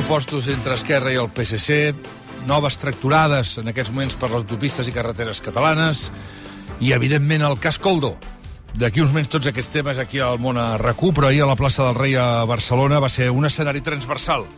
Pressupostos entre Esquerra i el PSC, noves tracturades en aquests moments per les autopistes i carreteres catalanes i, evidentment, el cas Coldo. D'aquí uns moments tots aquests temes aquí al món a RAC1, però ahir a la plaça del Rei a Barcelona va ser un escenari transversal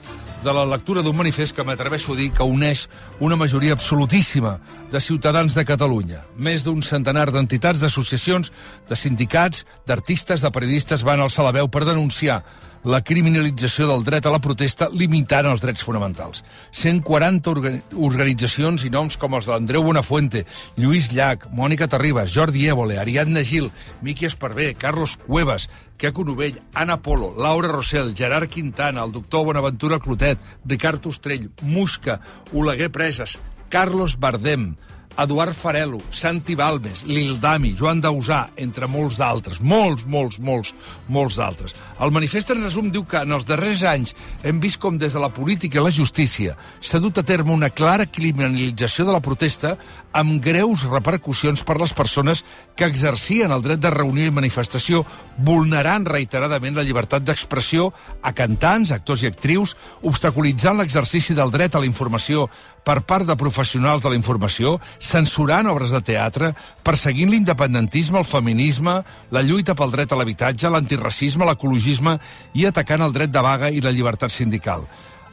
de la lectura d'un manifest que m'atreveixo a dir que uneix una majoria absolutíssima de ciutadans de Catalunya. Més d'un centenar d'entitats, d'associacions, de sindicats, d'artistes, de periodistes van alçar la veu per denunciar la criminalització del dret a la protesta limitant els drets fonamentals. 140 orga organitzacions i noms com els d'Andreu Buenafuente, Lluís Llach, Mònica Terribas, Jordi Évole, Ariadna Gil, Miqui Esparvé, Carlos Cuevas, Queco Novell, Anna Polo, Laura Rossell, Gerard Quintana, el doctor Bonaventura Clotet, Ricard Ostrell, Musca, Oleguer Preses, Carlos Bardem, Eduard Farelo, Santi Balmes, Lildami, Joan Dausà, entre molts d'altres, molts, molts, molts, molts d'altres. El manifest en resum diu que en els darrers anys hem vist com des de la política i la justícia s'ha dut a terme una clara criminalització de la protesta amb greus repercussions per les persones que exercien el dret de reunió i manifestació, vulnerant reiteradament la llibertat d'expressió a cantants, actors i actrius, obstaculitzant l'exercici del dret a la informació per part de professionals de la informació, censurant obres de teatre, perseguint l'independentisme, el feminisme, la lluita pel dret a l'habitatge, l'antiracisme, l'ecologisme i atacant el dret de vaga i la llibertat sindical.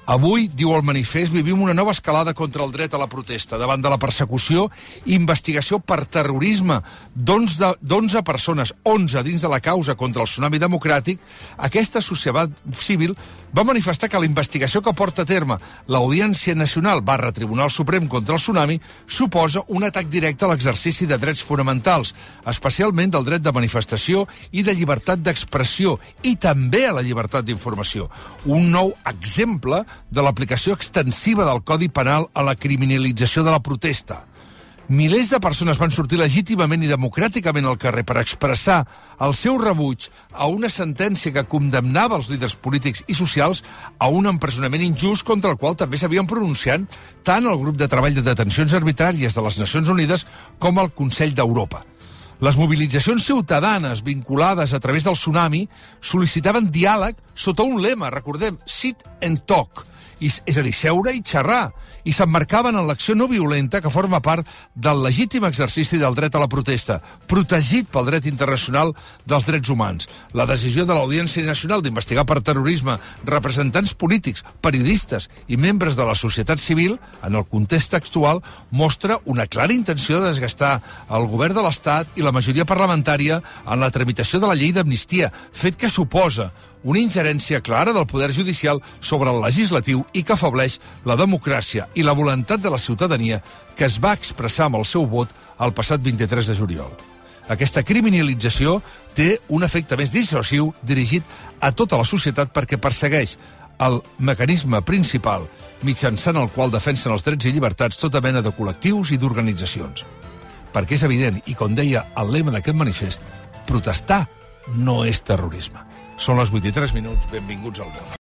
Avui, diu el manifest, vivim una nova escalada contra el dret a la protesta davant de la persecució i investigació per terrorisme d'11 persones, 11 dins de la causa contra el tsunami democràtic, aquesta societat civil va manifestar que la investigació que porta a terme l'Audiència Nacional barra Tribunal Suprem contra el tsunami suposa un atac directe a l'exercici de drets fonamentals, especialment del dret de manifestació i de llibertat d'expressió i també a la llibertat d'informació. Un nou exemple de l'aplicació extensiva del Codi Penal a la criminalització de la protesta. Milers de persones van sortir legítimament i democràticament al carrer per expressar el seu rebuig a una sentència que condemnava els líders polítics i socials a un empresonament injust contra el qual també s'havien pronunciat tant el grup de treball de detencions arbitràries de les Nacions Unides com el Consell d'Europa. Les mobilitzacions ciutadanes vinculades a través del tsunami sol·licitaven diàleg sota un lema, recordem, sit and talk, i, és a dir, seure i xerrar, i s'emmarcaven en l'acció no violenta que forma part del legítim exercici del dret a la protesta, protegit pel dret internacional dels drets humans. La decisió de l'Audiència Nacional d'investigar per terrorisme representants polítics, periodistes i membres de la societat civil, en el context actual, mostra una clara intenció de desgastar el govern de l'Estat i la majoria parlamentària en la tramitació de la llei d'amnistia, fet que suposa una ingerència clara del poder judicial sobre el legislatiu i que afableix la democràcia i la voluntat de la ciutadania que es va expressar amb el seu vot el passat 23 de juliol. Aquesta criminalització té un efecte més dissuasiu dirigit a tota la societat perquè persegueix el mecanisme principal mitjançant el qual defensen els drets i llibertats tota mena de col·lectius i d'organitzacions. Perquè és evident, i com deia el lema d'aquest manifest, protestar no és terrorisme. Són les 83 minuts, benvinguts al món.